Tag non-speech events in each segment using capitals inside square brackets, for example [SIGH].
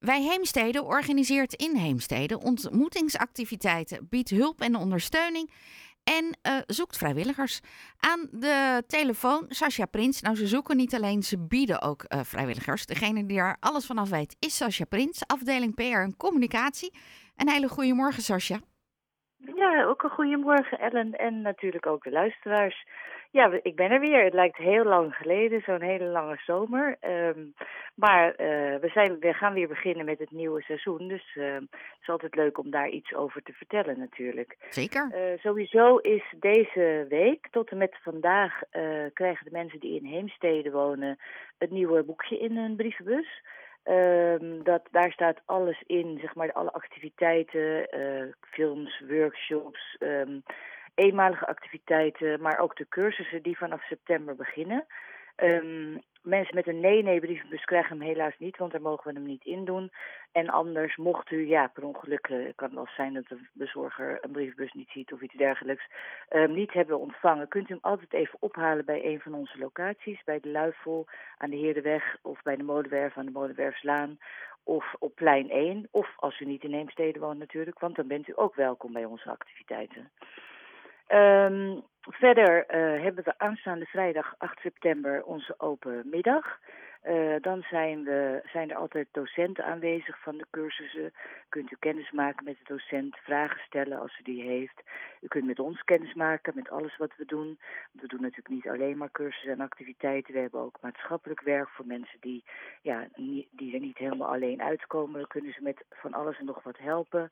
Wij Heemstede organiseert in Heemstede ontmoetingsactiviteiten, biedt hulp en ondersteuning en uh, zoekt vrijwilligers. Aan de telefoon Sascha Prins. Nou, ze zoeken niet alleen, ze bieden ook uh, vrijwilligers. Degene die daar alles vanaf weet is Sascha Prins, afdeling PR en communicatie. Een hele goede morgen, Sascha. Ja, ook een goedemorgen Ellen en natuurlijk ook de luisteraars. Ja, ik ben er weer. Het lijkt heel lang geleden, zo'n hele lange zomer. Um, maar uh, we, zijn, we gaan weer beginnen met het nieuwe seizoen. Dus uh, het is altijd leuk om daar iets over te vertellen natuurlijk. Zeker. Uh, sowieso is deze week tot en met vandaag krijgen de mensen die in Heemstede wonen het nieuwe boekje in hun brievenbus. Um, dat, daar staat alles in, zeg maar, alle activiteiten, films, workshops, um, eenmalige activiteiten, maar ook de cursussen die vanaf september beginnen. Um, mensen met een nee-nee-brievenbus krijgen hem helaas niet, want daar mogen we hem niet in doen. En anders, mocht u, ja, per ongeluk, uh, kan wel zijn dat de bezorger een brievenbus niet ziet of iets dergelijks, um, niet hebben ontvangen, kunt u hem altijd even ophalen bij een van onze locaties, bij de Luifel aan de Heerdenweg of bij de Molenwerf aan de Molenwerfslaan of op plein 1. Of als u niet in Heemstede woont natuurlijk, want dan bent u ook welkom bij onze activiteiten. Um, verder uh, hebben we aanstaande vrijdag 8 september onze open middag. Uh, dan zijn, we, zijn er altijd docenten aanwezig van de cursussen. Kunt u kennis maken met de docent, vragen stellen als u die heeft. U kunt met ons kennis maken met alles wat we doen. We doen natuurlijk niet alleen maar cursussen en activiteiten. We hebben ook maatschappelijk werk voor mensen die, ja, die er niet helemaal alleen uitkomen. Dan kunnen ze met van alles en nog wat helpen.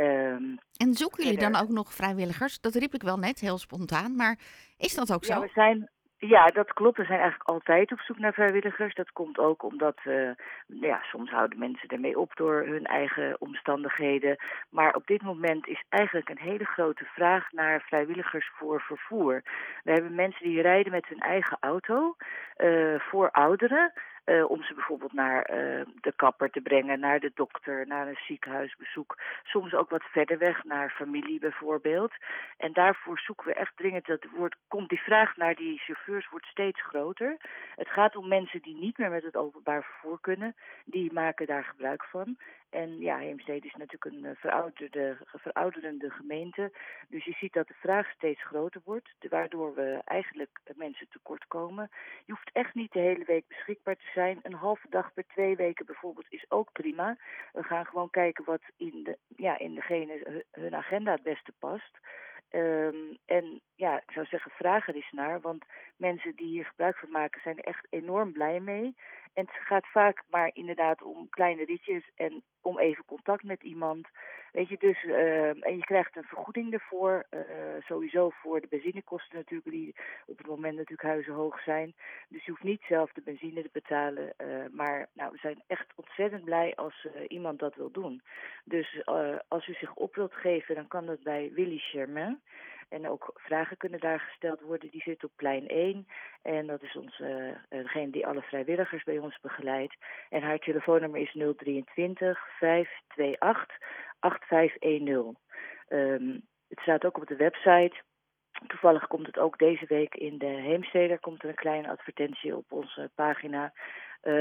Um, en zoeken jullie dan ook nog vrijwilligers? Dat riep ik wel net heel spontaan, maar is dat ook zo? Ja, we zijn, ja, dat klopt. We zijn eigenlijk altijd op zoek naar vrijwilligers. Dat komt ook omdat, uh, ja, soms houden mensen ermee op door hun eigen omstandigheden. Maar op dit moment is eigenlijk een hele grote vraag naar vrijwilligers voor vervoer. We hebben mensen die rijden met hun eigen auto uh, voor ouderen. Uh, om ze bijvoorbeeld naar uh, de kapper te brengen, naar de dokter, naar een ziekenhuisbezoek. Soms ook wat verder weg, naar familie bijvoorbeeld. En daarvoor zoeken we echt dringend. Dat wordt, komt die vraag naar die chauffeurs wordt steeds groter. Het gaat om mensen die niet meer met het openbaar vervoer kunnen. Die maken daar gebruik van. En ja, Heemstede is natuurlijk een uh, verouderde, verouderende gemeente. Dus je ziet dat de vraag steeds groter wordt, waardoor we eigenlijk mensen tekort komen. Je hoeft echt niet de hele week beschikbaar te zijn. Een halve dag per twee weken bijvoorbeeld is ook prima. We gaan gewoon kijken wat in, de, ja, in degene hun agenda het beste past. Um, en ja, ik zou zeggen, vraag er eens naar. Want mensen die hier gebruik van maken zijn er echt enorm blij mee. En het gaat vaak maar inderdaad om kleine ritjes en om even contact met iemand. Weet je, dus, uh, en je krijgt een vergoeding ervoor. Uh, sowieso voor de benzinekosten natuurlijk, die op het moment natuurlijk huizenhoog zijn. Dus je hoeft niet zelf de benzine te betalen. Uh, maar nou, we zijn echt ontzettend blij als iemand dat wil doen. Dus als u zich op wilt geven, dan kan dat bij Willy Germain. En ook vragen kunnen daar gesteld worden. Die zit op plein 1. En dat is ons, uh, degene die alle vrijwilligers bij ons begeleidt. En haar telefoonnummer is 023 528 8510. Um, het staat ook op de website. Toevallig komt het ook deze week in de Heemstede. komt er een kleine advertentie op onze pagina. Uh,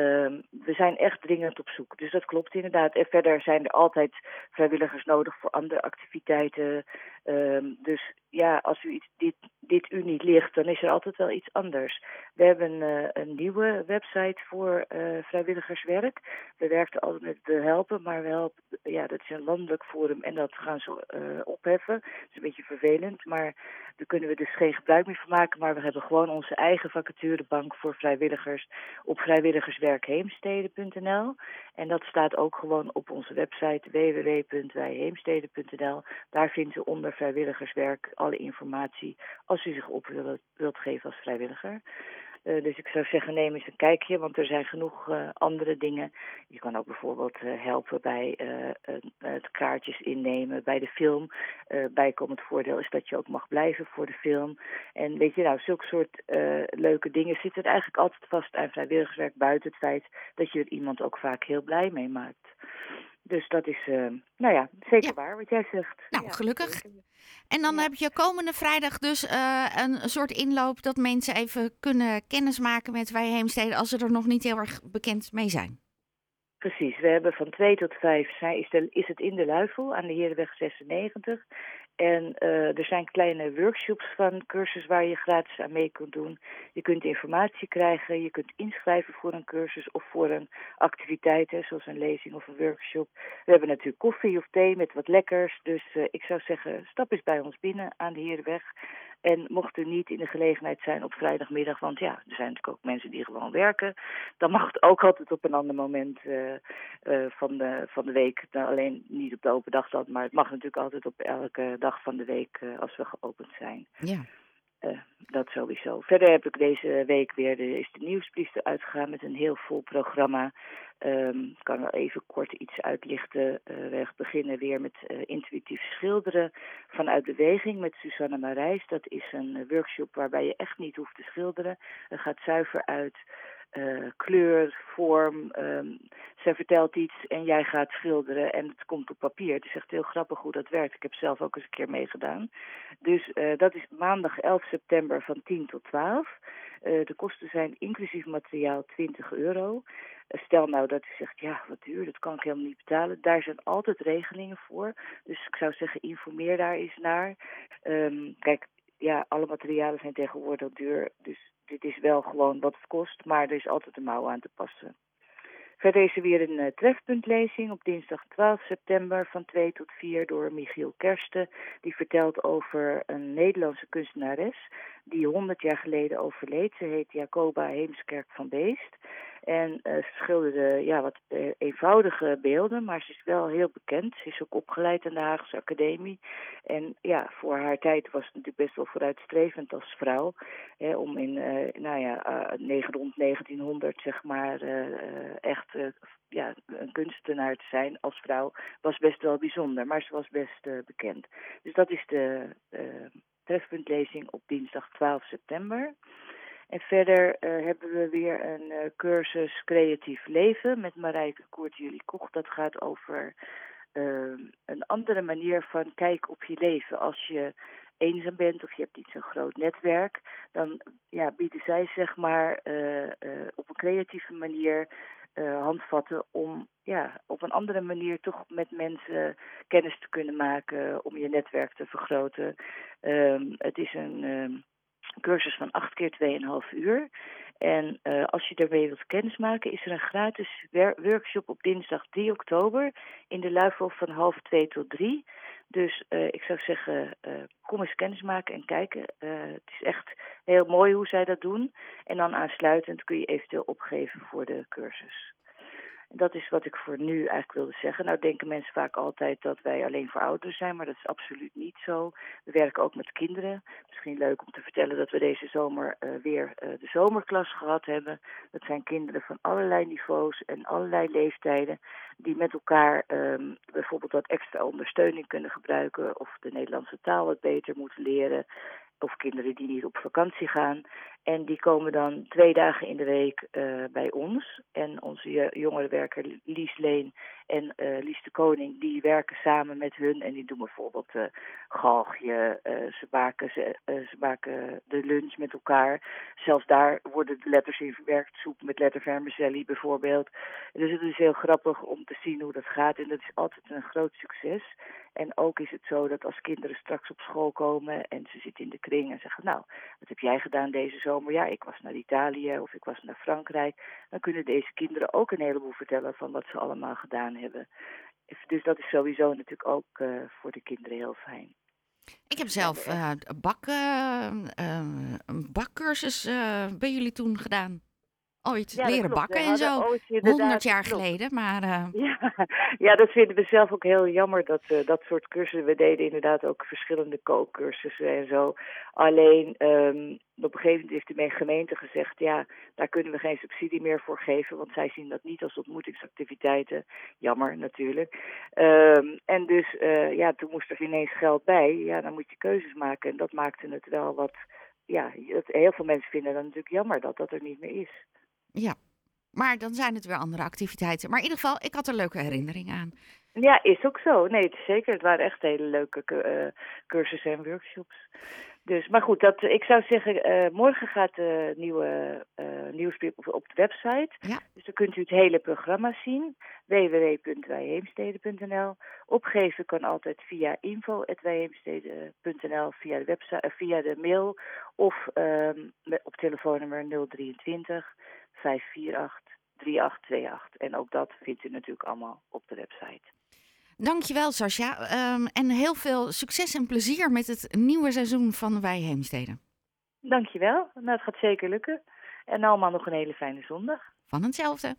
we zijn echt dringend op zoek. Dus dat klopt inderdaad. En verder zijn er altijd vrijwilligers nodig voor andere activiteiten. Uh, dus ja, als u iets, dit, dit u niet ligt, dan is er altijd wel iets anders. We hebben uh, een nieuwe website voor uh, vrijwilligerswerk. We werkten altijd met de helpen, maar we helpen, ja, dat is een landelijk forum en dat gaan ze uh, opheffen. Dat is een beetje vervelend, maar daar kunnen we dus geen gebruik meer van maken. Maar we hebben gewoon onze eigen vacaturebank voor vrijwilligers op vrijwilligerswerkheemstede.nl. En dat staat ook gewoon op onze website www.wijheemstede.nl. Daar vindt u onder vrijwilligerswerk alle informatie als u zich op wilt, wilt geven als vrijwilliger. Uh, dus ik zou zeggen, neem eens een kijkje, want er zijn genoeg uh, andere dingen. Je kan ook bijvoorbeeld uh, helpen bij het kaartjes innemen bij de film. bijkomend voordeel is dat je ook mag blijven voor de film. En weet je, nou, zulke soort leuke dingen zitten er eigenlijk altijd vast aan vrijwilligerswerk, buiten het feit dat je er iemand ook vaak heel blij mee maakt. Dus dat is, nou ja, zeker ja. waar wat jij zegt. Nou, ja, gelukkig. Zeker. En dan ja. heb je komende vrijdag dus uh, een soort inloop dat mensen even kunnen kennismaken met Wij Heemstede als ze er nog niet heel erg bekend mee zijn. Precies, we hebben van 2 tot 5 is, de, is het in de Luifel aan de Herenweg 96. En uh, er zijn kleine workshops van cursus waar je gratis aan mee kunt doen. Je kunt informatie krijgen, je kunt inschrijven voor een cursus of voor een activiteit, hè, zoals een lezing of een workshop. We hebben natuurlijk koffie of thee met wat lekkers. Dus uh, ik zou zeggen, stap eens bij ons binnen aan de Herenweg. En mocht u niet in de gelegenheid zijn op vrijdagmiddag, want ja, er zijn natuurlijk ook mensen die gewoon werken, dan mag het ook altijd op een ander moment uh, uh, van, de, van de week. Nou, alleen niet op de open dag dan, maar het mag natuurlijk altijd op elke dag van de week uh, als we geopend zijn. Ja. Uh, dat sowieso. Verder heb ik deze week weer de, is de nieuwsbrief uitgegaan met een heel vol programma. Um, ik kan wel even kort iets uitlichten. Uh, we beginnen weer met uh, intuïtief schilderen vanuit beweging met Susanne Marijs. Dat is een workshop waarbij je echt niet hoeft te schilderen. Het gaat zuiver uit uh, kleur, vorm. Um, zij vertelt iets en jij gaat schilderen en het komt op papier. Het is echt heel grappig hoe dat werkt. Ik heb zelf ook eens een keer meegedaan. Dus uh, dat is maandag 11 september van 10 tot 12. Uh, de kosten zijn inclusief materiaal 20 euro. Stel nou dat u zegt, ja, wat duur, dat kan ik helemaal niet betalen. Daar zijn altijd regelingen voor. Dus ik zou zeggen, informeer daar eens naar. Um, kijk, ja, alle materialen zijn tegenwoordig duur. Dus dit is wel gewoon wat het kost, maar er is altijd een mouw aan te passen. Verder is er weer een uh, trefpuntlezing op dinsdag 12 september van 2 tot 4 door Michiel Kersten. Die vertelt over een Nederlandse kunstenares die 100 jaar geleden overleed. Ze heet Jacoba Heemskerk van Beest. En uh, ze schilderde ja, wat uh, eenvoudige beelden, maar ze is wel heel bekend. Ze is ook opgeleid aan de Haagse Academie. En ja, voor haar tijd was het natuurlijk best wel vooruitstrevend als vrouw. Hè, om in, uh, nou ja, rond 1900 zeg maar echt ja, een kunstenaar te zijn als vrouw was best wel bijzonder. Maar ze was best bekend. Dus dat is de trefpuntlezing op dinsdag 12 september. En verder uh, hebben we weer een uh, cursus creatief leven met Marijke Koert-Jullie Koch. Dat gaat over uh, een andere manier van kijken op je leven. Als je eenzaam bent of je hebt niet zo'n groot netwerk, dan ja, bieden zij zeg maar op een creatieve manier handvatten om ja, op een andere manier toch met mensen kennis te kunnen maken, om je netwerk te vergroten. Ehm, het is een cursus van 8 keer 2,5 uur. En uh, als je daarmee wilt kennismaken, is er een gratis workshop op dinsdag 3 oktober in de Luifel van half 2 tot 3. Dus uh, ik zou zeggen, uh, kom eens kennismaken en kijken. het is echt heel mooi hoe zij dat doen. En dan aansluitend kun je eventueel opgeven voor de cursus. Dat is wat ik voor nu eigenlijk wilde zeggen. Nou denken mensen vaak altijd dat wij alleen voor ouders zijn, maar dat is absoluut niet zo. We werken ook met kinderen. Misschien leuk om te vertellen dat we deze zomer uh, weer uh, de zomerklas gehad hebben. Dat zijn kinderen van allerlei niveaus en allerlei leeftijden die met elkaar um, bijvoorbeeld wat extra ondersteuning kunnen gebruiken of de Nederlandse taal wat beter moeten leren of kinderen die niet op vakantie gaan. En die komen dan twee dagen in de week uh, bij ons. En onze jongerenwerker Lies Leen en uh, Lies de Koning, die werken samen met hun. En die doen bijvoorbeeld uh, galgje, ze, maken, ze, ze maken de lunch met elkaar. Zelfs daar worden de letters in verwerkt, soep met lettervermicelli bijvoorbeeld. Dus het is heel grappig om te zien hoe dat gaat. En dat is altijd een groot succes. En ook is het zo dat als kinderen straks op school komen en ze zitten in de kring en zeggen, nou, wat heb jij gedaan deze zomer? Ja, ik was naar Italië of ik was naar Frankrijk. Dan kunnen deze kinderen ook een heleboel vertellen van wat ze allemaal gedaan hebben. Dus dat is sowieso natuurlijk ook uh, voor de kinderen heel fijn. Ik heb zelf uh, bak, uh, een bakcursus bij jullie toen gedaan ooit ja, leren bakken en zo. Honderd jaar klopt. geleden, maar... Uh... [LAUGHS] Ja, ja, dat vinden we zelf ook heel jammer, dat, uh, dat soort cursussen. We deden inderdaad ook verschillende kookcursussen en zo. Alleen, um, op een gegeven moment heeft de gemeente gezegd... ja, daar kunnen we geen subsidie meer voor geven... want zij zien dat niet als ontmoetingsactiviteiten. Jammer, natuurlijk. Um, en dus, uh, ja, toen moest er ineens geld bij. Ja, dan moet je keuzes maken. En dat maakte het wel wat... Ja, heel veel mensen vinden dat natuurlijk jammer dat dat er niet meer is. Ja, maar dan zijn het weer andere activiteiten. Maar in ieder geval, ik had er leuke herinneringen aan. Ja, is ook zo. Nee, het is zeker. Het waren echt hele leuke uh, cursussen en workshops. Dus, maar goed, dat, ik zou zeggen, eh, morgen gaat de nieuwe uh, nieuwsbrief op, op, de website. Ja. Dus dan kunt u het hele programma zien. www.wijheemsteden.nl Opgeven kan altijd via info.wijheemsteden.nl via de website, via de mail of ehm, op telefoonnummer 023 548 3828. En ook dat vindt u natuurlijk allemaal op de website. Dankjewel, Sascha. Um, en heel veel succes en plezier met het nieuwe seizoen van Wij Heemsteden. Dankjewel. Nou, het gaat zeker lukken. En allemaal nog een hele fijne zondag. Van hetzelfde.